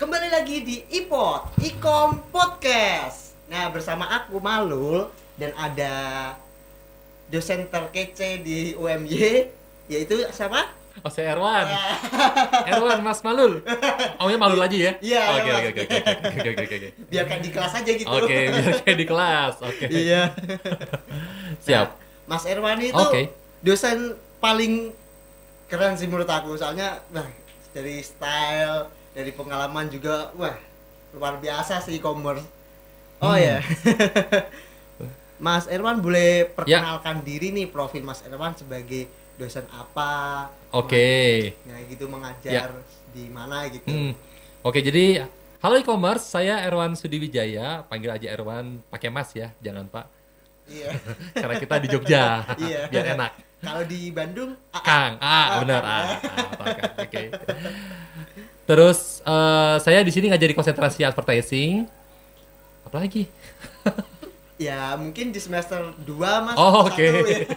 Kembali lagi di iPod, Ikom Podcast. Nah, bersama aku Malul dan ada dosen terkece di UMY yaitu siapa? Oh, saya Erwan. Erwan Mas Malul. Oh, ya Malul aja ya? Iya, Oke, oke, oke, oke, oke, oke, oke, oke. Biar kayak di kelas aja gitu. Oke, biar kayak di kelas. Oke. Iya. Siap. Nah, Mas Erwan itu Oke. dosen paling keren sih menurut aku. Soalnya wah, dari style, dari pengalaman juga wah, luar biasa sih e-commerce. Oh Hmm. ya. Mas Erwan boleh perkenalkan diri nih profil Mas Erwan sebagai dosen apa? Oke. Nah, gitu mengajar di mana gitu. Hmm. Oke, jadi halo e-commerce, saya Erwan Sudiwijaya, panggil aja Erwan pakai Mas ya, jangan Pak. Iya. Karena kita di Jogja. Iya. Biar enak. Kalau di Bandung ah, Kang, ah benar ah, ah, kan. Oke. Terus eh, saya di sini ngajarin konsentrasi advertising. Apa lagi? ya mungkin di semester 2 Mas. Oh oke. ya.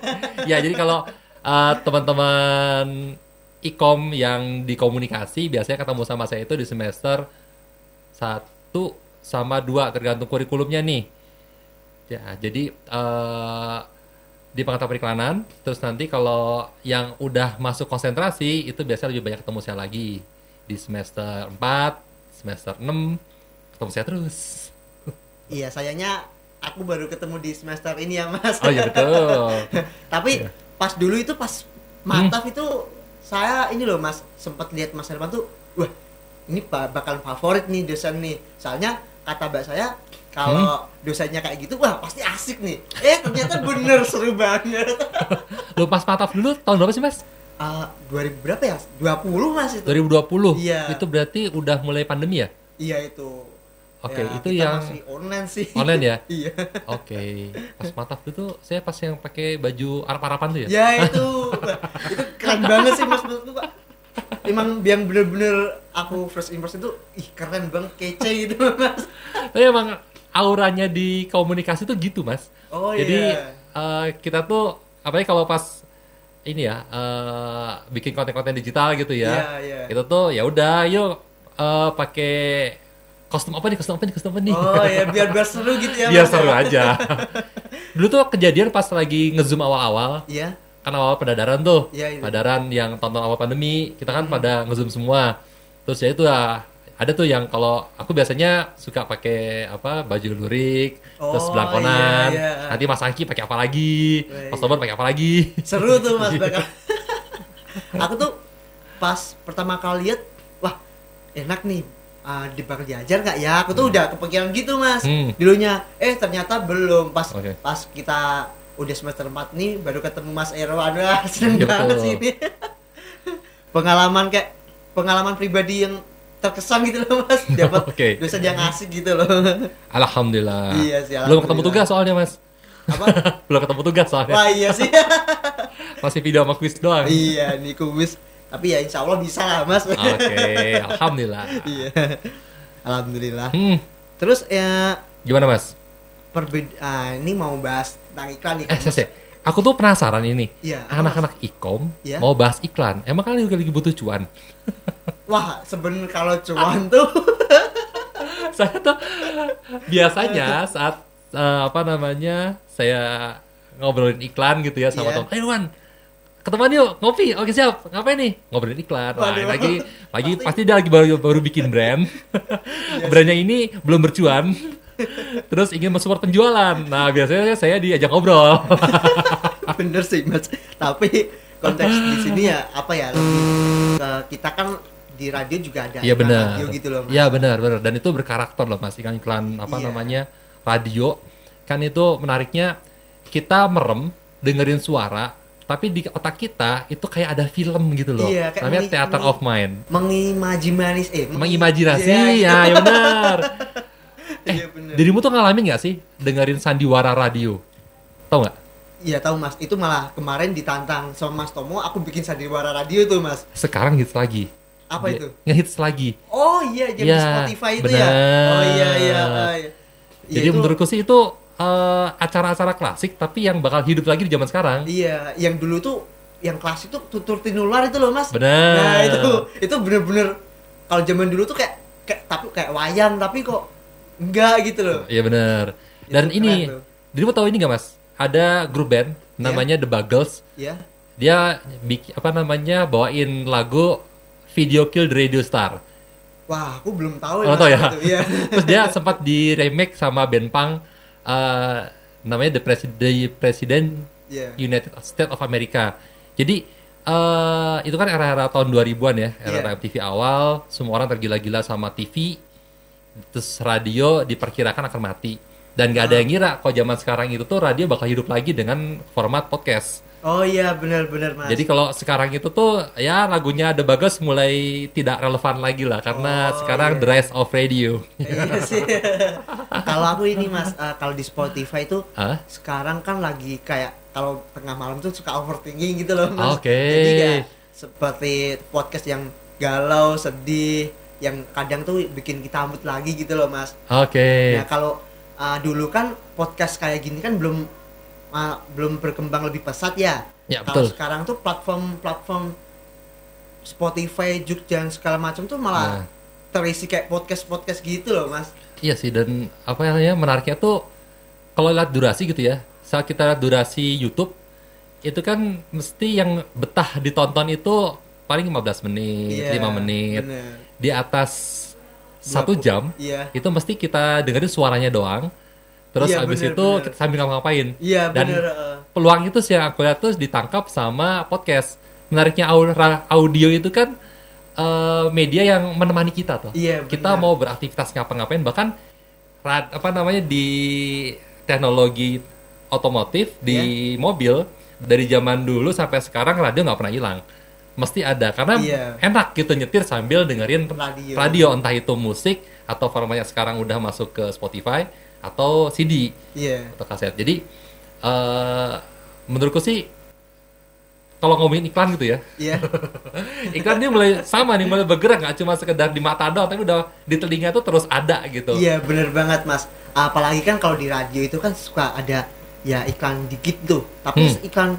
ya jadi kalau uh, teman-teman ikom yang di komunikasi biasanya ketemu sama saya itu di semester satu sama dua tergantung kurikulumnya nih. Ya jadi uh, di pengetahuan periklanan. Terus nanti kalau yang udah masuk konsentrasi itu biasanya lebih banyak ketemu saya lagi di semester 4, semester 6 ketemu saya terus. Iya, sayangnya aku baru ketemu di semester ini ya, Mas. Oh iya betul. Tapi Iya. pas dulu itu pas mataf itu saya ini loh, Mas, sempat lihat Mas Herman tuh, wah, ini ba- bakal favorit nih dosen nih. Soalnya kata Mbak saya kalau dosennya kayak gitu, wah pasti asik nih. Eh ternyata bener seru banget. Lu pas mataf dulu tahun berapa sih mas? Ah, 2000 berapa ya? 20 Mas itu. 2020. Iya. Itu berarti udah mulai pandemi ya? Iya itu. Oke, Ya, itu kita yang masih online sih. online ya? iya. Oke. Pas mataf itu saya pas yang pakai baju arap-arapan tuh ya? Ya itu, itu keren banget sih mas menurutku pak. Emang yang bener-bener aku first impression itu, ih keren banget, kece gitu mas. Tapi emang auranya di komunikasi tuh gitu mas. Oh Jadi iya. eh, kita tuh apalagi kalau pas ini ya eh, bikin konten-konten digital gitu ya. Iya, iya. Itu tuh ya udah yuk eh, pakai kostum apa nih kostum apa nih kostum apa nih. Oh ya biar biar seru gitu ya. Biar seru ya. aja. Dulu tuh kejadian pas lagi ngezoom awal-awal, Iya. kan awal pendadaran tuh, Iya, iya. pendadaran yang tonton awal pandemi, kita kan pada ngezoom semua. Terus ya itu lah, ada tuh yang kalau aku biasanya suka pakai apa baju lurik, terus Oh, belangkonan. iya, iya. Nanti Mas Angki pakai apa lagi, Wih. Mas Toban pakai apa lagi. Seru tuh Iya. mas bakal. aku tuh pas pertama kali lihat, wah enak nih. ah, di bakal diajar nggak ya? Aku tuh udah kepikiran gitu mas. Hmm. Dulunya, eh ternyata belum. Pas Oke. pas kita udah semester 4 nih baru ketemu Mas Erwan wah seneng Iya, banget betul. sih ini pengalaman kayak pengalaman pribadi yang terkesan gitu loh mas dapat Oke. dosen yang asik gitu loh Alhamdulillah. Iya sih, Belum ketemu alhamdulillah. tugas soalnya Mas. apa Belum ketemu tugas soalnya. wah iya sih Masih video sama quiz doang. iya nih kumis tapi ya insya Allah bisa lah mas Oke, alhamdulillah. iya alhamdulillah Hmm, terus ya gimana Mas? perbedaan ini mau bahas tentang iklan nih Eh, Sese, aku tuh penasaran ini. Iya, Anak-anak ikom Iya. mau bahas iklan. Emang kalian juga lagi butuh cuan? Wah sebenarnya kalau cuan tuh saya tuh biasanya saat eh, apa namanya saya ngobrolin iklan gitu ya sama Iya. teman. Ayo Wan, ketemuan yuk ngopi. Oke siap. Ngapain nih? Ngobrolin iklan. Wah, Waduh. lagi lagi Pasti- pasti dia lagi baru baru bikin brand. Brandnya ini belum bercuan. Terus ingin mensupport penjualan. Nah biasanya saya diajak ngobrol. bener sih mas tapi konteks di sini ya apa ya lebih kita kan di radio juga ada Iya benar. radio gitu loh mas Iya benar benar dan itu berkarakter loh mas iklan iklan apa Iya. namanya radio kan itu menariknya kita merem dengerin suara tapi di otak kita itu kayak ada film gitu loh. Iya, kayak Namanya theater of mind. eh Mengimajinasi Iya, ya, ya benar. Eh, Iya, bener. dirimu tuh ngalamin nggak sih dengerin sandiwara radio? Tahu nggak? Iya tahu mas, itu malah kemarin ditantang sama Mas Tomo, aku bikin sandiwara radio tuh mas. Sekarang hits lagi. Apa itu? Ngehits lagi. Oh iya, jadi Iya, Spotify itu ya. bener. Oh iya iya. ah, iya. Iya, Jadi itu- menurutku sih itu eh, acara-acara klasik tapi yang bakal hidup lagi di zaman sekarang. Iya, yang dulu tuh yang klasik tuh tutur tinular itu loh mas. Bener. Nah itu itu bener-bener kalau zaman dulu tuh kayak kayak tapi kayak wayang tapi kok enggak gitu loh. Iya bener. Dan Itu ini, dulu tahu ini nggak mas? Ada grup band namanya The Buggles. Ya. Dia apa namanya bawain lagu Video Kill the Radio Star. Wah, aku belum tahu Oh, tahu ya? itu. Iya. Terus dia sempat di remake sama band punk eh, namanya The President, The President Iya. United States of America. Jadi eh itu kan era-era tahun 2000-an ya, era Iya. TV awal, semua orang tergila-gila sama TV, terus radio diperkirakan akan mati. Dan Ah. ada yang ngira kalau zaman sekarang itu tuh radio bakal hidup lagi dengan format podcast. Oh iya, benar-benar Mas. Jadi kalau sekarang itu tuh ya lagunya The Bagus mulai tidak relevan lagi lah karena Oh, sekarang iya. the rise of radio. iya sih. kalau aku ini Mas, eh, kalau di Spotify itu Hah? sekarang kan lagi kayak kalau tengah malam tuh suka overthinking gitu loh Mas. Oke. Jadi kayak seperti podcast yang galau, sedih, yang kadang tuh bikin kita mood lagi gitu loh Mas. Oke. Nah kalau uh, dulu kan podcast kayak gini kan belum uh, belum berkembang lebih pesat ya. Ya, Kalau betul. sekarang tuh platform-platform Spotify, Juk dan segala macam tuh malah Nah. terisi kayak podcast-podcast gitu loh mas. Iya sih dan apa namanya menariknya tuh kalau lihat durasi gitu ya. Saat kita lihat durasi YouTube itu kan mesti yang betah ditonton itu paling 15 menit, Iya, 5 menit. bener. Di atas satu jam Iya. itu mesti kita dengerin suaranya doang. Terus Iya, habis bener, itu bener. kita sambil ngapa-ngapain. Iya Dan bener. uh, peluang itu sih yang aku lihat tuh ditangkap sama podcast. Menariknya audio itu kan eh, media yang menemani kita tuh. Iya, kita benar. mau beraktivitas ngapa-ngapain bahkan rad, apa namanya di teknologi otomotif di mobil dari zaman dulu sampai sekarang radio nggak pernah hilang. Mesti ada karena Iya. enak gitu nyetir sambil dengerin Radio. radio entah itu musik atau formatnya sekarang udah masuk ke Spotify atau CD Iya. atau kaset. Jadi eh menurutku sih kalau ngomongin iklan gitu ya, Iya. iklan dia mulai sama nih, mulai bergerak nggak cuma sekedar di mata doang, tapi udah di telinga tuh terus ada gitu. Iya bener banget mas. Apalagi kan kalau di radio itu kan suka ada ya iklan dikit tuh. Tapi Hmm. iklan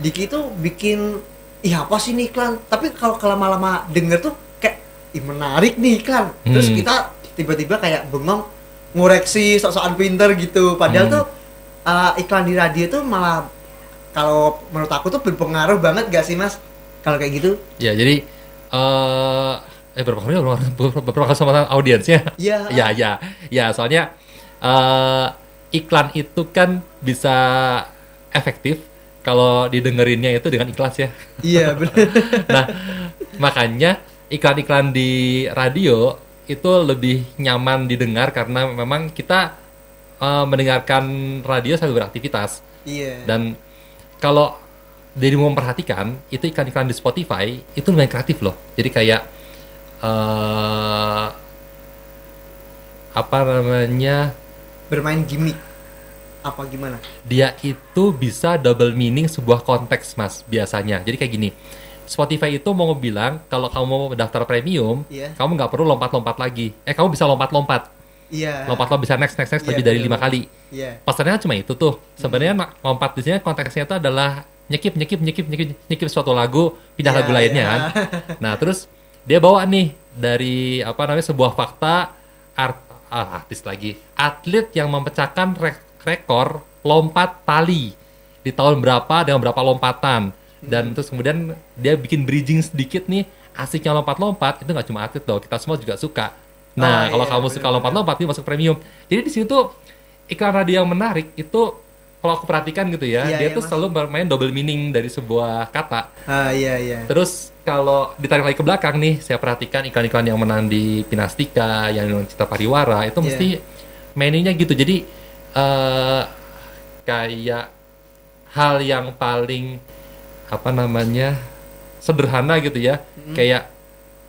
dikit itu bikin ih apa sih ini iklan? Tapi kalau lama-lama denger tuh kayak ih menarik nih iklan. Terus Hmm. kita tiba-tiba kayak bengong ngoreksi sok-sokan pinter gitu. Padahal Hmm. tuh uh, iklan di radio tuh malah kalau menurut aku tuh berpengaruh banget gak sih mas? Kalau kayak gitu? Ya jadi eh eh berpengaruh ya, berpengaruh sama audiensnya. Iya. ya ya ya soalnya eh iklan itu kan bisa efektif kalau didengerinnya itu dengan ikhlas ya. Iya bener. Nah, makanya iklan-iklan di radio itu lebih nyaman didengar karena memang kita eh, mendengarkan radio sambil beraktivitas. Iya. Dan kalau dari memperhatikan, itu iklan-iklan di Spotify itu lumayan kreatif loh. Jadi kayak eh apa namanya? Bermain gimmick. Apa gimana? dia itu bisa double meaning sebuah konteks mas biasanya jadi kayak gini Spotify itu mau bilang kalau kamu mau daftar premium Iya. kamu nggak perlu lompat-lompat lagi. Eh kamu bisa lompat-lompat. Iya. lompat lo bisa next next next Iya, lebih dari lima kali. Iya. pesannya cuma itu tuh. Sebenarnya nak- lompat di sini konteksnya itu adalah nyekip nyekip nyekip nyekip nyekip suatu lagu pindah Iya, lagu lainnya iya. kan. Nah terus dia bawa nih dari apa namanya sebuah fakta art ah, artis lagi. Atlet yang memecahkan re- rekor lompat tali di tahun berapa dengan berapa lompatan dan terus kemudian dia bikin bridging sedikit nih asiknya lompat-lompat itu nggak cuma atlet loh kita semua juga suka nah Ah, kalau iya, kamu suka benar-benar. lompat-lompat ini masuk premium jadi di situ tuh iklan radio yang menarik itu kalau aku perhatikan gitu ya Iya, dia iya, tuh Mas. selalu bermain double meaning dari sebuah kata Ah iya iya. Terus kalau ditarik lagi ke belakang nih, saya perhatikan iklan-iklan yang menang di Pinastika, yang di Cita Pariwara, itu Iya. mesti menunya gitu. Jadi eh kayak hal yang paling apa namanya sederhana gitu ya, kayak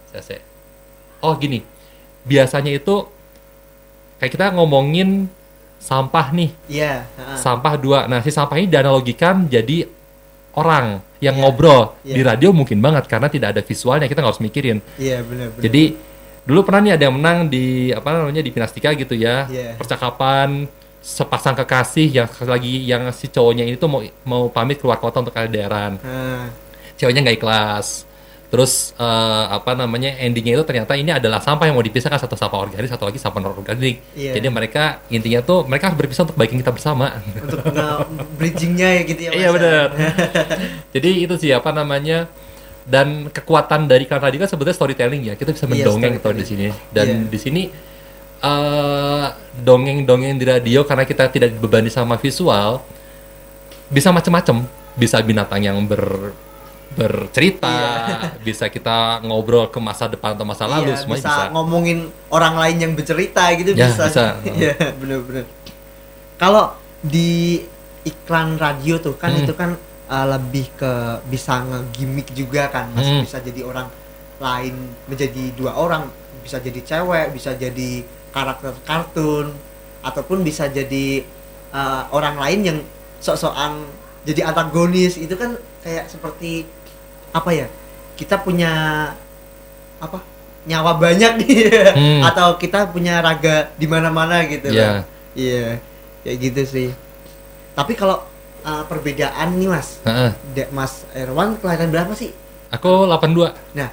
saya, saya- oh gini, biasanya itu kayak kita ngomongin sampah nih, Iya. heeh. sampah dua. Nah, si sampah ini dianalogikan jadi orang yang Iya. ngobrol. Iya. Di radio mungkin banget karena tidak ada visualnya, kita nggak harus mikirin. Iya benar benar. Jadi dulu pernah nih ada yang menang di apa namanya di Pinastika gitu ya. Iya. Percakapan sepasang kekasih yang lagi yang si cowoknya ini tuh mau mau pamit keluar kota untuk LDRan. Ah, Ceweknya nggak ikhlas. Terus eh, apa namanya endingnya itu ternyata ini adalah sampah yang mau dipisahkan satu sampah organik, satu lagi sampah non organik. Iya. Jadi mereka intinya tuh mereka harus berpisah untuk kebaikan kita bersama. Untuk bridgingnya ya gitu ya. Iya ya. benar. Jadi itu sih apa namanya dan kekuatan dari iklan tadi kan sebetulnya storytelling ya. Kita bisa Iya, mendongeng tuh di sini. Dan Iya. di sini eh, dongeng-dongeng di radio karena kita tidak dibebani sama visual bisa macam-macam. Bisa binatang yang ber bercerita, bisa kita ngobrol ke masa depan atau masa lalu, Iya, semuanya bisa, bisa. ngomongin orang lain yang bercerita gitu Ya, bisa. bisa. Iya, bener-bener. Kalau di iklan radio tuh kan Hmm. itu kan uh, lebih ke bisa ngegimik juga kan, Mas. Hmm. Bisa jadi orang lain menjadi dua orang, bisa jadi cewek, bisa jadi karakter kartun ataupun bisa jadi uh, orang lain yang sok-sokan jadi antagonis itu kan kayak seperti apa ya kita punya apa nyawa banyak nih Hmm. atau kita punya raga di mana-mana gitu Iya. kan. iya kayak gitu sih tapi kalau uh, perbedaan nih mas Heeh. Dek Mas Erwan kelahiran berapa sih Aku 82. nah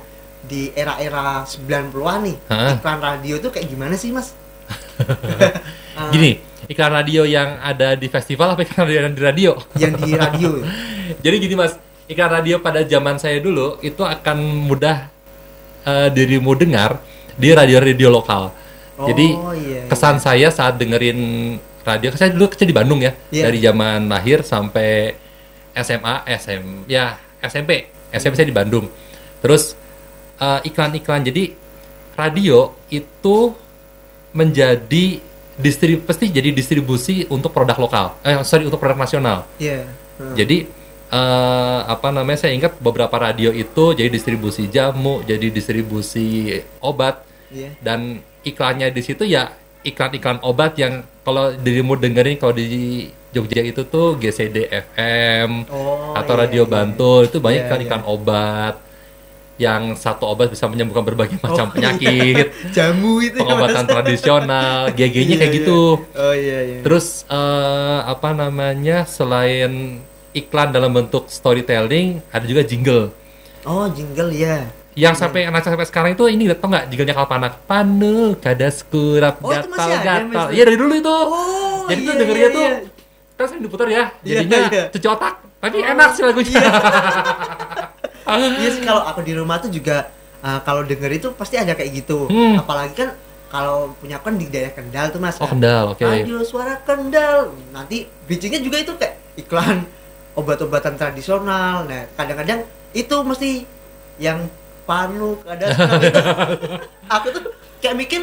di era-era 90-an nih Heeh. iklan radio tuh kayak gimana sih mas Uh, Gini, iklan radio yang ada di festival apa iklan radio yang di radio? yang di radio Jadi gini mas, iklan radio pada zaman saya dulu itu akan mudah eh, dirimu dengar di radio-radio lokal. Jadi Oh, iya, iya. kesan saya saat dengerin radio, saya dulu kecil di Bandung ya, Iya. dari zaman lahir sampai SMA, SM, ya SMP, SMP saya di Bandung. Terus eh, iklan-iklan, jadi radio itu menjadi distrib pasti jadi distribusi untuk produk lokal, eh sorry untuk produk nasional. iya. Hmm. Jadi eh, apa namanya? Saya ingat beberapa radio itu jadi distribusi jamu, jadi distribusi obat. Iya. Dan iklannya di situ ya iklan-iklan obat yang kalau dirimu dengerin kalau di Jogja itu tuh GCD FM Oh, atau iya, Radio iya. Bantul itu banyak Iya, iklan-iklan obat yang satu obat bisa menyembuhkan berbagai macam Oh, penyakit, jamu itu ya, pengobatan Mas. tradisional, GG-nya Iya, kayak iya. gitu. oh iya iya. Terus eh, apa namanya selain iklan dalam bentuk storytelling ada juga jingle. Oh jingle ya yang sampai anak sampai sekarang itu ini tau nggak jinglenya kalpanak panu kadas kurap Oh, gatal ada, gatal. Iya dari dulu itu. Oh jadi tuh iya, dengernya iya, tuh iya. kan sering diputar ya Iya, jadinya iya. cuci otak tapi enak sih lagunya. Iya sih kalau aku di rumah tuh juga uh, kalau denger itu pasti ada kayak gitu. Hmm. Apalagi kan kalau punya kan di daerah Kendal tuh Mas. oh kan. kendal oke Radio suara Kendal. Nanti bridgingnya juga itu kayak iklan obat-obatan tradisional. Nah, kadang-kadang itu mesti yang panu ada itu. Aku tuh kayak mikir,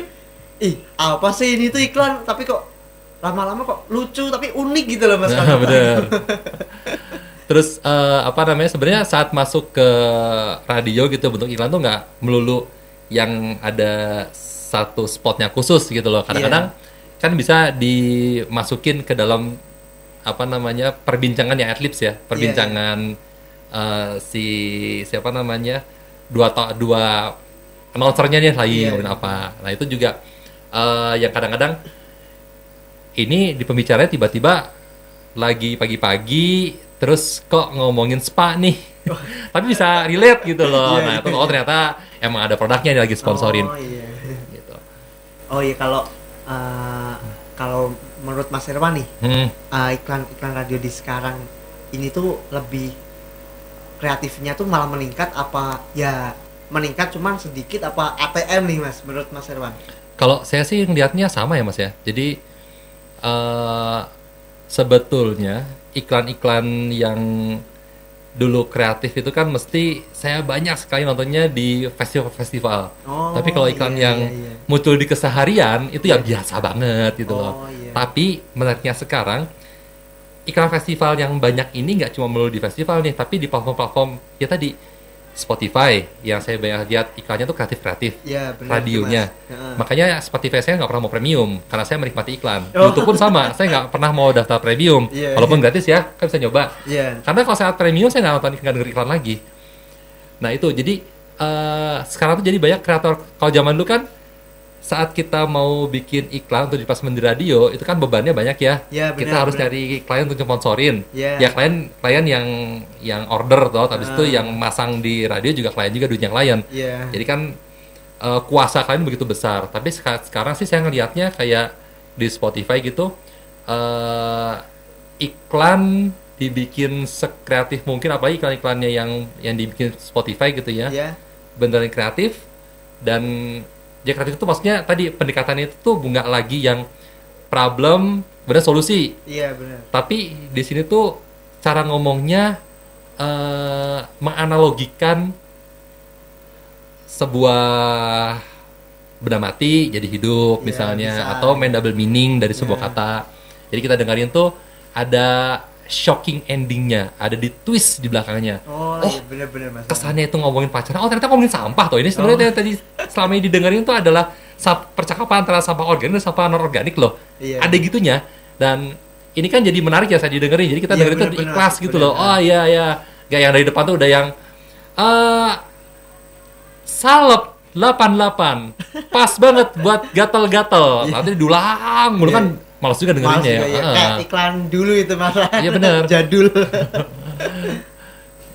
ih apa sih ini tuh iklan tapi kok lama-lama kok lucu tapi unik gitu loh Mas. nah, bener terus eh, apa namanya sebenarnya saat masuk ke radio gitu bentuk iklan tuh nggak melulu yang ada satu spotnya khusus gitu loh kadang-kadang Iya. kan bisa dimasukin ke dalam apa namanya perbincangan ya adlibs ya perbincangan eh, si siapa namanya dua to- dua announcernya nih lagi Iya. ngomongin apa nah itu juga eh, yang kadang-kadang ini di pembicaranya tiba-tiba lagi pagi-pagi terus kok ngomongin spa nih tapi bisa relate gitu loh Iya, nah iya. itu oh ternyata emang ada produknya yang lagi sponsorin Oh iya. gitu Oh iya kalau uh, kalau menurut Mas Herwan nih hmm. uh, iklan iklan radio di sekarang ini tuh lebih kreatifnya tuh malah meningkat apa ya meningkat cuman sedikit apa ATM nih Mas menurut Mas Herwan? Kalau saya sih ngelihatnya sama ya mas ya. Jadi eh sebetulnya iklan-iklan yang dulu kreatif itu kan mesti saya banyak sekali nontonnya di festival-festival. Oh, Tapi kalau iklan iya, yang iya, iya. muncul di keseharian itu ya biasa banget gitu loh. Oh, iya. Tapi menariknya sekarang iklan festival yang banyak ini nggak cuma melulu di festival nih, tapi di platform-platform ya tadi Spotify yang saya banyak lihat iklannya tuh kreatif-kreatif Ya, benar tuh, radionya. Heeh. Makanya Spotify saya nggak pernah mau premium karena saya menikmati iklan. Oh. YouTube pun sama, saya nggak pernah mau daftar premium. Iya, Walaupun gratis ya, kan bisa nyoba. Iya. Karena kalau saya premium saya nggak nonton nggak denger iklan lagi. Nah itu jadi eh, sekarang tuh jadi banyak kreator kalau zaman dulu kan saat kita mau bikin iklan untuk dipasang di radio itu kan bebannya banyak ya. Ya, kita benar, harus benar. cari klien untuk sponsorin. Ya. Ya klien klien yang yang order toh, habis itu Ah. yang masang di radio juga klien juga duitnya klien. Iya. Jadi kan eh, kuasa kalian begitu besar. Tapi seka- sekarang sih saya ngelihatnya kayak di Spotify gitu eh iklan dibikin sekreatif mungkin apalagi iklan-iklannya yang yang dibikin Spotify gitu ya. Iya. Beneran kreatif dan ya kreatif itu maksudnya tadi pendekatannya itu tuh nggak lagi yang problem bener solusi. Iya benar. Tapi di sini tuh cara ngomongnya eh menganalogikan sebuah benda mati jadi hidup Iya, misalnya bisa. atau main double meaning dari sebuah Iya. kata. Jadi kita dengerin tuh ada shocking endingnya, ada di twist di belakangnya. Oh, Oh, iya benar-benar Mas. Kesannya itu ngomongin pacaran, oh ternyata ngomongin sampah tuh. Ini sebenarnya yang tadi selama ini didengerin tuh adalah percakapan antara sampah organik dan sampah non organik loh. Iya. Ada gitunya dan ini kan jadi menarik ya saya didengerin. Jadi kita Iya, dengerin bener-bener, ikhlas gitu loh. bener. Oh iya iya. Gak yang dari depan tuh udah yang eh salep 88 pas banget buat gatel-gatel nanti diulang mulu Iya. kan males juga dengerinnya juga ya, ya. Ah, Kayak iklan dulu itu malah. Iya, benar. Jadul.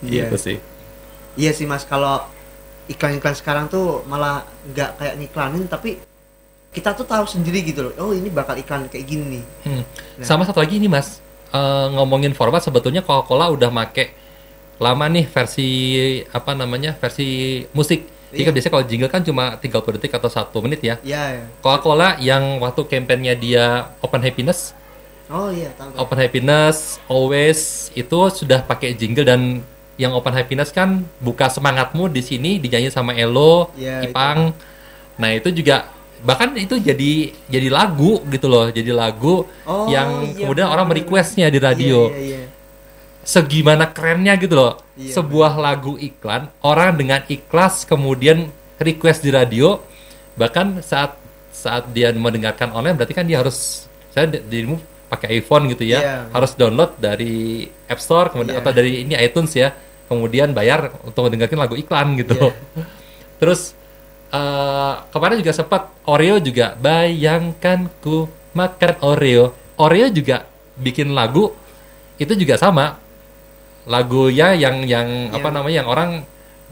Iya. gitu sih Iya sih Mas, kalau iklan-iklan sekarang tuh malah nggak kayak ngiklanin tapi kita tuh tahu sendiri gitu loh. Oh, ini bakal iklan kayak gini nih. Hmm. Nah. Sama satu lagi ini mas, Eh, ngomongin format sebetulnya Coca-Cola udah make lama nih versi apa namanya versi musik. Jadi kan Iya. biasanya kalau jingle kan cuma 30 detik atau satu menit ya. Iya. ya. Coca-Cola yang waktu kampanyenya dia Open Happiness, Oh iya, tahu. Open Happiness, Always itu sudah pakai jingle dan yang Open Happiness kan buka semangatmu di sini dinyanyi sama Elo, Iya, Ipang. Nah itu juga bahkan itu jadi jadi lagu gitu loh, jadi lagu Oh, yang iya, kemudian orang benar-benar. merequestnya di radio. Iya, iya, iya. Segimana kerennya gitu loh, Iya, sebuah lagu iklan orang dengan ikhlas kemudian request di radio, bahkan saat saat dia mendengarkan online berarti kan dia harus saya di- dirimu pakai iPhone gitu ya, Iya. harus download dari App Store kemudian Iya. atau dari ini iTunes ya, kemudian bayar untuk mendengarkan lagu iklan gitu. Iya. Terus eh, kemarin juga sempat Oreo juga bayangkan ku makan Oreo. Oreo juga bikin lagu itu juga sama lagunya yang yang apa Yang- namanya yang orang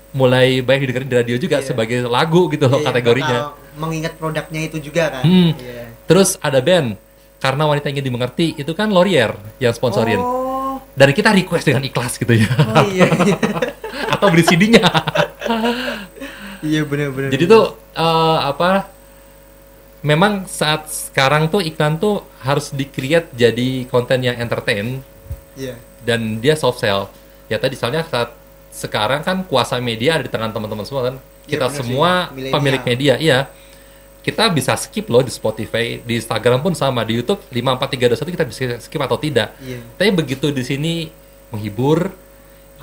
mulai banyak didengerin di radio juga Iya. sebagai lagu gitu loh Iya, kategorinya. mengingat produknya itu juga kan. Hmm. Iya. Terus ada band karena wanita ingin dimengerti itu kan Laurier yang sponsorin. Oh, Dan kita request dengan ikhlas gitu ya. oh iya. iya. Atau beli CD-nya. Iya benar-benar. Jadi tuh eh, apa? Memang saat sekarang tuh iklan tuh harus di-create jadi konten yang entertain Iya. Dan dia soft sell. Ya tadi misalnya saat sekarang kan kuasa media ada di tangan teman-teman semua kan. Iya, Kita sih. semua Milenial. pemilik media, iya. Kita bisa skip loh di Spotify, di Instagram pun sama, di YouTube 54321 kita bisa skip atau tidak. Iya. Tapi begitu di sini menghibur,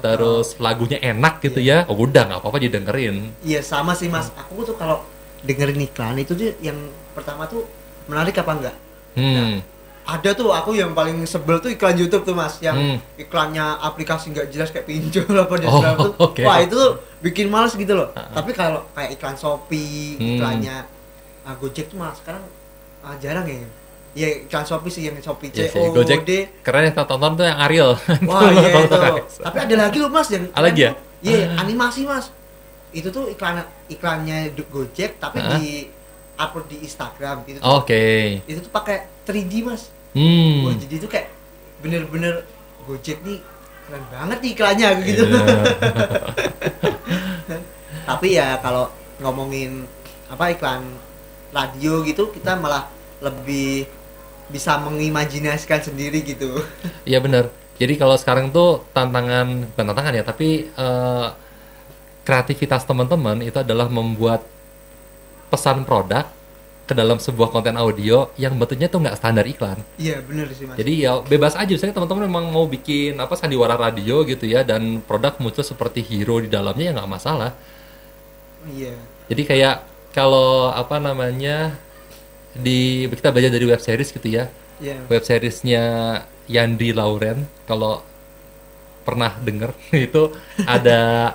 terus lagunya enak gitu ya, oh udah nggak apa-apa didengerin. Iya sama sih mas. Aku tuh kalau dengerin iklan itu tuh yang pertama tuh menarik apa enggak? Hmm. Ada tuh aku yang paling sebel tuh iklan YouTube tuh mas, yang Hmm. iklannya aplikasi nggak jelas kayak pinjol apa dia Oh, tuh. oke. Wah itu tuh bikin males gitu loh. Tapi kalau kayak iklan Shopee, Hmm. iklannya ah, Gojek tuh malah sekarang ah, jarang ya. Iya iklan Shopee sih yang Shopee Iya COD. Gojek keren yang tonton tuh yang Ariel. Wah iya itu. Tapi ada lagi loh mas yang Ada lagi ya? Iya animasi mas. Itu tuh iklan iklannya Gojek tapi Hah? di upload di Instagram gitu. Oke. Itu tuh pakai 3D mas. Hmm. Wah jadi itu kayak bener-bener Gojek nih keren banget nih iklannya gitu. Iya. Tapi ya kalau ngomongin apa iklan radio gitu kita malah lebih bisa mengimajinasikan sendiri gitu. Iya bener. Jadi kalau sekarang tuh tantangan bukan tantangan ya, tapi eh, kreativitas teman-teman itu adalah membuat pesan produk ke dalam sebuah konten audio yang bentuknya tuh nggak standar iklan. Iya bener sih mas. Jadi ya bebas aja, misalnya teman-teman memang mau bikin apa sandiwara radio gitu ya, dan produk muncul seperti hero di dalamnya ya nggak masalah. Iya. Jadi kayak kalau apa namanya di kita belajar dari web series gitu ya, Iya. web seriesnya Yandi Lauren kalau pernah denger itu ada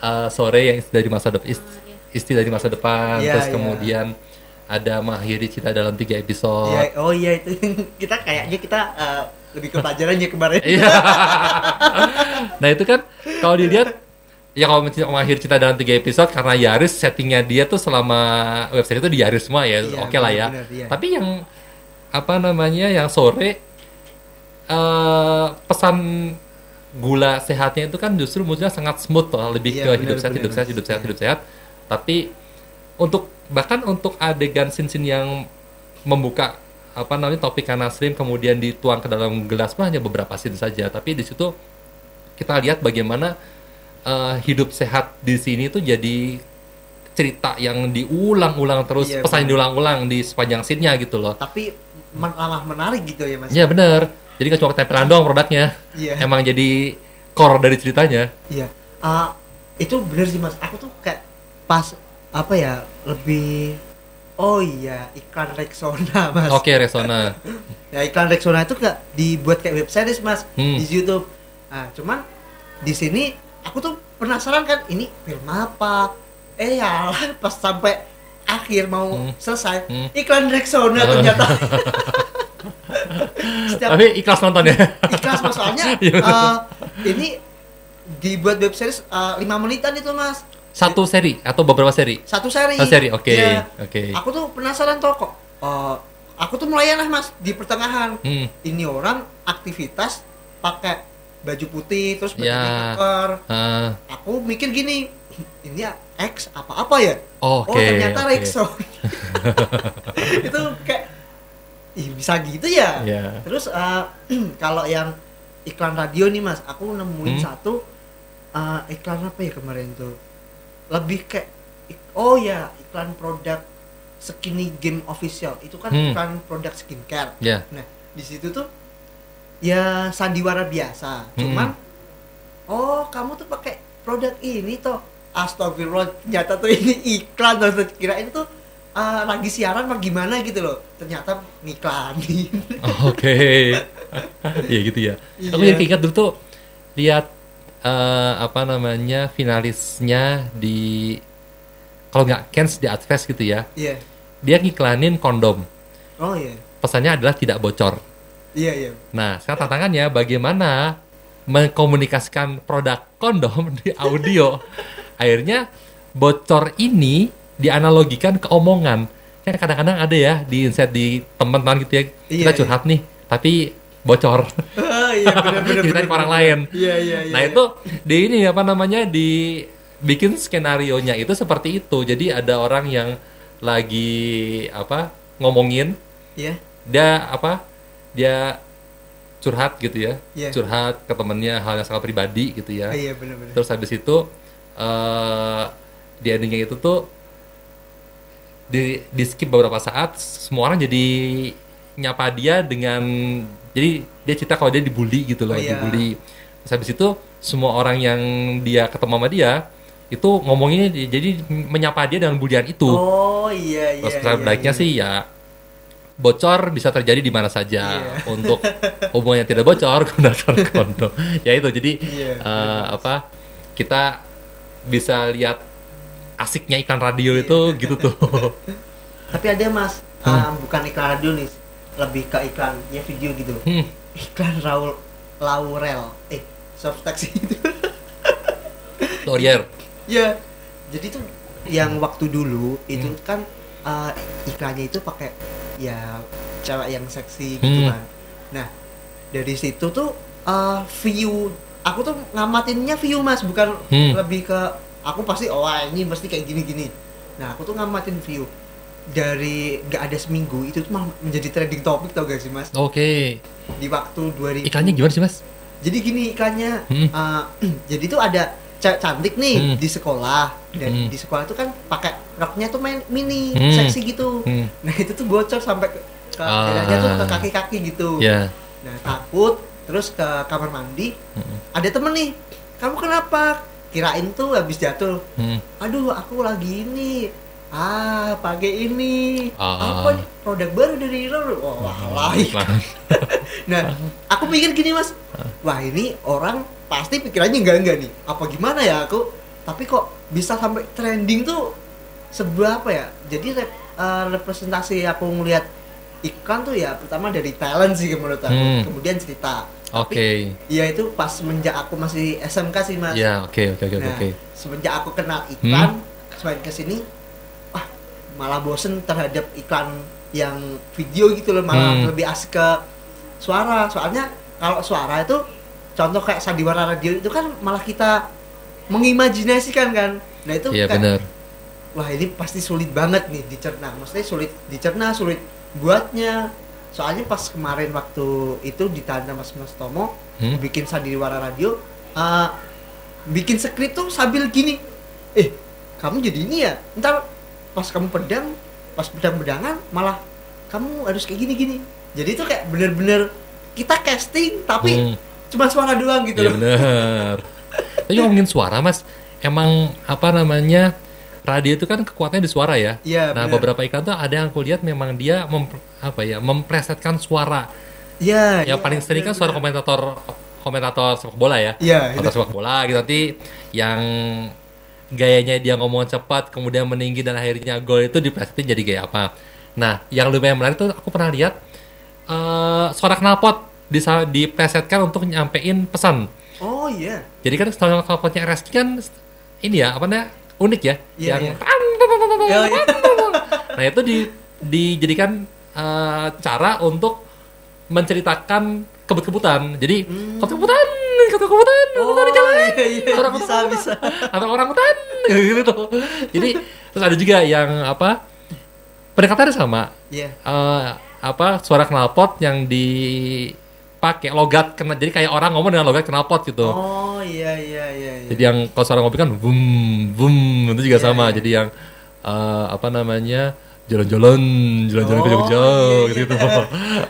uh, sore yang istri dari masa depan istri dari masa depan Iya, terus iya. kemudian ada mengakhiri cerita dalam tiga episode. Iya, oh iya itu kita kayaknya kita eh, lebih ke pelajarannya kemarin. Iya. nah itu kan kalau dilihat ya kalau mengakhiri cerita dalam tiga episode karena Yaris settingnya dia tuh selama website itu di Yaris semua ya, Iya, oke lah ya. benar-benar, iya. Tapi yang apa namanya yang sore eh pesan gula sehatnya itu kan justru munculnya sangat smooth loh, lebih Iya, ke hidup sehat, benar-benar, hidup sehat, hidup sehat, hidup sehat. Tapi untuk bahkan untuk adegan scene-scene yang membuka apa namanya topik kanasrim kemudian dituang ke dalam gelas pun hanya beberapa scene saja tapi di situ kita lihat bagaimana eh, hidup sehat di sini tuh jadi cerita yang diulang-ulang terus Iya, pesan benar. diulang-ulang di sepanjang scene-nya gitu loh Tapi malah menarik gitu ya mas. Iya bener jadi nggak cuma ketempelan doang produknya Iya. emang jadi core dari ceritanya Iya. Ah, itu bener sih mas. Aku tuh kayak pas apa ya lebih oh iya iklan Rexona mas. oke Resona Ya iklan Rexona itu gak dibuat kayak web series mas Hmm. di YouTube. Nah cuman di sini aku tuh penasaran kan ini film apa? Eh ya pas sampai akhir mau Hmm. selesai Hmm. iklan Rexona ternyata. Setiap tapi ikhlas nonton ya ikhlas mas soalnya Iya. eh, ini dibuat web series lima menitan itu mas satu seri atau beberapa seri satu seri. Satu seri, oke, Iya. oke. Aku tuh penasaran tuh kok. eh, aku tuh mulai lah mas di pertengahan. hmm. Ini orang aktivitas pakai baju putih terus baju Ya. maker. ah, Aku mikir gini, ini ya X apa-apa ya? oke oh ternyata oke. Rexon. itu kayak Ih, bisa gitu ya. Iya. Terus eh, kalau yang iklan radio nih mas, aku nemuin Hmm. satu eh, iklan apa ya kemarin tuh? Lebih kayak oh ya iklan produk Skinny Game Official itu kan Hmm. iklan produk skincare. ya Nah di situ tuh ya sandiwara biasa, Hmm. cuman oh kamu tuh pakai produk ini toh. Astagfirullah, ternyata tuh ini iklan loh. Kirain tuh eh, lagi siaran apa gimana gitu loh. Ternyata ngiklanin. oke ya gitu ya aku Iya. yang ingat dulu tuh lihat eh, apa namanya finalisnya di kalau nggak Kens di Advest gitu ya Iya. dia ngiklanin kondom Oh iya. pesannya adalah tidak bocor Iya iya. Nah, sekarang tantangannya bagaimana mengkomunikasikan produk kondom di audio. Akhirnya bocor ini dianalogikan ke omongan. Kan kadang-kadang ada ya di insight di teman-teman gitu ya. Iya, kita curhat nih, tapi bocor. Oh iya. Ceritain benar, ke orang lain. Iya iya iya. nah, itu di ini apa namanya di bikin skenario nya itu seperti itu. Jadi ada orang yang lagi apa ngomongin Iya. dia apa dia curhat gitu ya Iya. curhat ke temennya hal yang sangat pribadi gitu ya iya benar. terus habis itu eh di endingnya itu tuh di di skip beberapa saat semua orang jadi nyapa dia dengan jadi dia cerita kalau dia dibully gitu loh Oh, iya. dibully terus habis itu semua orang yang dia ketemu sama dia itu ngomonginnya di- jadi menyapa dia dengan bulian itu Oh iya iya. Terus iya, baiknya iya. sih ya bocor bisa terjadi di mana saja. Iya. Untuk hubungan yang tidak bocor gunakan kondom. ya itu jadi Iya. eh, apa kita bisa lihat asiknya iklan radio Iya. itu gitu tuh. Tapi ada mas, ah, bukan iklan radio nih, lebih ke iklan ya video gitu. Hmm, Iklan Raul Laurel, eh soft taxi itu. Laurier. ya, jadi tuh yang waktu dulu itu Hmm. kan ah, iklannya itu pakai ya cewek yang seksi gitu Hmm. kan. Nah dari situ tuh ah, view, aku tuh ngamatinnya view mas, bukan Hmm. lebih ke aku pasti oh ini mesti kayak gini-gini. Nah aku tuh ngamatin view dari nggak ada seminggu itu tuh malah menjadi trending topik tau gak sih mas Oke. di waktu 2000 Ikannya gimana sih, Mas? jadi gini iklannya Hmm. uh, jadi tuh ada cewek cantik nih Hmm. di sekolah dan Hmm. di sekolah itu kan pakai roknya tuh main mini Hmm. seksi gitu Hmm. nah itu tuh bocor sampai ke, ke Ah. dadanya tuh ke kaki-kaki gitu Ya. nah takut terus ke kamar mandi Hmm. ada temen nih kamu kenapa kirain tuh habis jatuh Hmm. aduh aku lagi ini ah pakai ini Ah. apa nih produk baru dari oh, wah Iklan. nah aku mikir gini mas wah ini orang pasti pikirannya enggak enggak nih apa gimana ya aku tapi kok bisa sampai trending tuh sebuah apa ya jadi rep- eh, representasi aku ngelihat iklan tuh ya pertama dari talent sih menurut aku Hmm. kemudian cerita Oke. Tapi, ya itu pas semenjak aku masih SMK sih mas Ya, oke oke oke nah oke. semenjak aku kenal iklan Hmm. semakin ke sini ah malah bosen terhadap iklan yang video gitu loh malah Hmm. lebih asik ke suara soalnya kalau suara itu contoh kayak sandiwara radio itu kan malah kita mengimajinasikan kan nah itu Iya kayak, benar. wah ini pasti sulit banget nih dicerna maksudnya sulit dicerna sulit buatnya soalnya pas kemarin waktu itu ditanya mas mas Tomo Hmm? bikin sandiwara radio eh, bikin skrip tuh sambil gini eh kamu jadi ini ya ntar pas kamu pedang pas pedang pedangan malah kamu harus kayak gini gini jadi itu kayak bener-bener kita casting tapi Hmm. cuma suara doang gitu Iya loh benar. Tapi ngomongin suara mas, emang apa namanya radio itu kan kekuatannya di suara ya. Iya, Nah benar. beberapa iklan tuh ada yang aku lihat memang dia mem, apa ya mempresetkan suara. Iya, Yang iya, paling sering kan suara bener-bener. komentator komentator sepak bola ya. Iya, Komentator sepak bola gitu nanti yang gayanya dia ngomong cepat kemudian meninggi dan akhirnya gol itu dipresetin jadi gaya apa. Nah yang lumayan menarik tuh aku pernah lihat eh suara knalpot bisa dipresetkan untuk nyampein pesan. oh iya Jadi kan kalau knalpotnya RSK kan ini ya apa namanya unik ya, Iya, yang iya. Iya, iya. nah itu di dijadikan eh, cara untuk menceritakan kebut-kebutan. Jadi Hmm. kebut-kebutan, kebut-kebutan, kebut-kebutan di jalan. iya, iya, Orang bisa bisa atau orang hutan gitu. Jadi terus ada juga yang apa pendekatannya sama iya eh, apa suara knalpot yang dipakai logat kena jadi kayak orang ngomong dengan logat knalpot gitu. oh iya iya iya, iya. Jadi yang kalau suara ngopi kan boom boom itu juga Iya, sama. iya. Jadi yang eh, apa namanya jalan-jalan jalan-jalan ke Oh, Jogja iya, gitu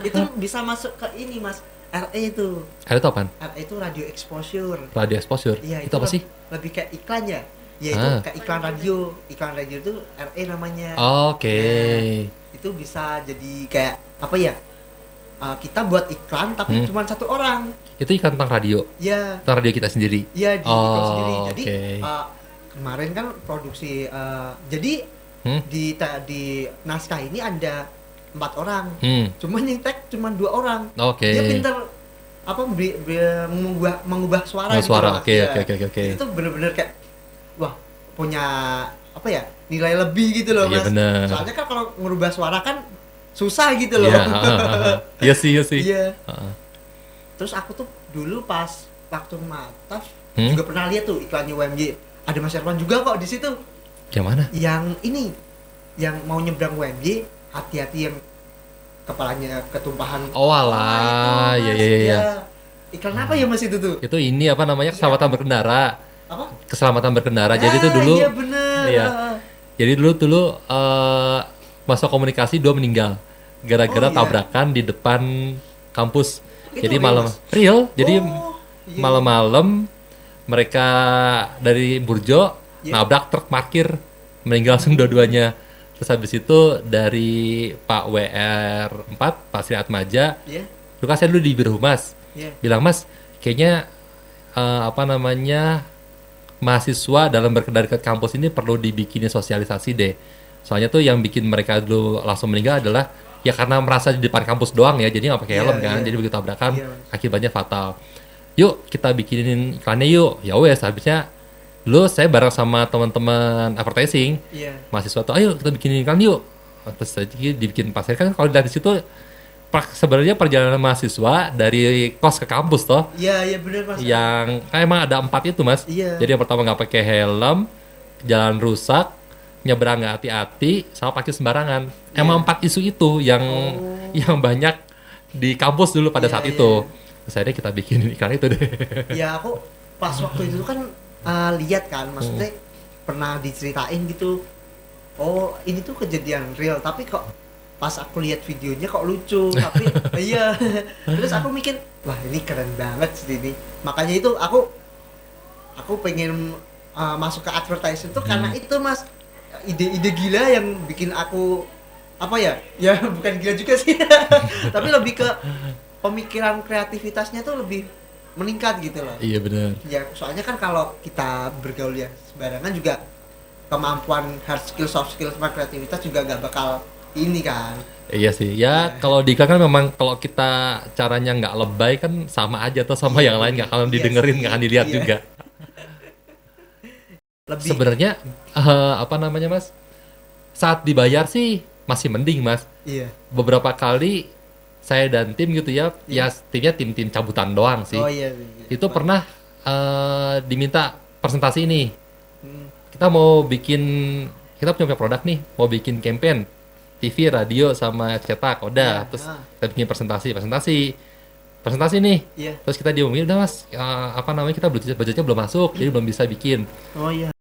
itu bisa masuk ke ini mas RE itu Ada itu apaan? RE itu radio exposure Radio exposure. iya itu apa leb- sih? lebih kayak iklan ya ya itu Ah. kayak iklan radio iklan radio itu RE namanya Oke. itu bisa jadi kayak apa ya uh, kita buat iklan tapi Hmm. cuma satu orang Itu iklan tentang radio, ya tentang radio kita sendiri. ya di Oh, iklan sendiri jadi oke. uh, kemarin kan produksi uh, jadi Hmm? di ta- di naskah ini ada empat orang Hmm. cuma nyintek cuma dua orang Oke. dia pinter apa beri- beri- mengubah mengubah suara Oh, gitu suara. Oke, Iya. oke, oke, oke. itu bener-bener kayak wah punya apa ya nilai lebih gitu loh Iya, mas bener. soalnya kan kalau merubah suara kan susah gitu loh Iya. Iya sih, iya sih. Iya. Terus aku tuh dulu pas waktu mataf Hmm? juga pernah lihat tuh iklannya UMY ada Mas Erwan juga kok di situ Yang mana? yang ini yang mau nyebrang UMY hati-hati yang kepalanya ketumpahan Oh alah, iya Mas. iya iya. iklan apa ya mas itu tuh Itu ini apa namanya keselamatan berkendara. apa Keselamatan berkendara. Jadi itu Ah, dulu iya bener Iya. Jadi dulu dulu eh masa komunikasi dua meninggal gara-gara Oh, iya. tabrakan di depan kampus. Itu jadi real, malam Mas? real. Jadi Oh, iya. malam-malam mereka dari Burjo Iya. nabrak truk parkir meninggal langsung dua-duanya. Terus habis itu dari Pak WR 4 Pak Sri Atmaja Iya, lu kan saya dulu di Biro Humas iya. bilang mas kayaknya eh, apa namanya mahasiswa dalam berkendara ke kampus ini perlu dibikinin sosialisasi deh soalnya tuh yang bikin mereka dulu langsung meninggal adalah ya karena merasa di depan kampus doang ya jadi nggak pakai Iya, helm kan iya. jadi begitu tabrakan Mas. akibatnya fatal yuk kita bikinin iklannya yuk ya wes habisnya lu saya bareng sama teman-teman advertising Iya. mahasiswa tuh ayo kita bikin iklan yuk terus jadi dibikin pasir kan kalau dari situ sebenarnya perjalanan mahasiswa dari kos ke kampus toh Iya, iya bener mas. yang kan emang ada empat itu mas Iya. jadi yang pertama nggak pakai helm jalan rusak nyebrang nggak hati-hati sama pakai sembarangan emang empat isu itu yang Iya. Oh. yang banyak di kampus dulu pada Iya, saat iya, itu terus akhirnya kita bikin iklan itu deh Ya aku pas waktu itu kan uh, lihat kan, maksudnya Hmm. pernah diceritain gitu. Oh ini tuh kejadian real, tapi kok pas aku lihat videonya kok lucu, tapi iya. Terus aku mikir, wah ini keren banget sih ini. Makanya itu aku aku pengen uh, masuk ke advertising tuh karena Hmm. itu mas ide-ide gila yang bikin aku apa ya ya bukan gila juga sih tapi lebih ke pemikiran kreativitasnya tuh lebih meningkat gitu loh. Iya benar. Ya soalnya kan kalau kita bergaul ya sembarangan juga kemampuan hard skill soft skill sama kreativitas juga gak bakal ini kan. Iya sih, ya kalau di iklan kan memang kalau kita caranya nggak lebay kan sama aja tuh sama yang lain nggak. Akan Iya didengerin nggak akan dilihat iya. juga. lebih. Sebenarnya eh, apa namanya mas? Saat dibayar sih masih mending mas. iya. Beberapa kali saya dan tim gitu ya, ya timnya tim-tim cabutan doang sih. oh iya, iya. Itu pernah eh, diminta presentasi nih. Hmm. Kita mau bikin, kita punya produk nih, mau bikin campaign TV, radio sama cetak, udah. Iya, Terus ah. kita bikin presentasi, presentasi, presentasi nih. iya Terus kita diomongin, udah mas, eh, apa namanya kita budget budgetnya belum masuk, jadi belum bisa bikin. oh iya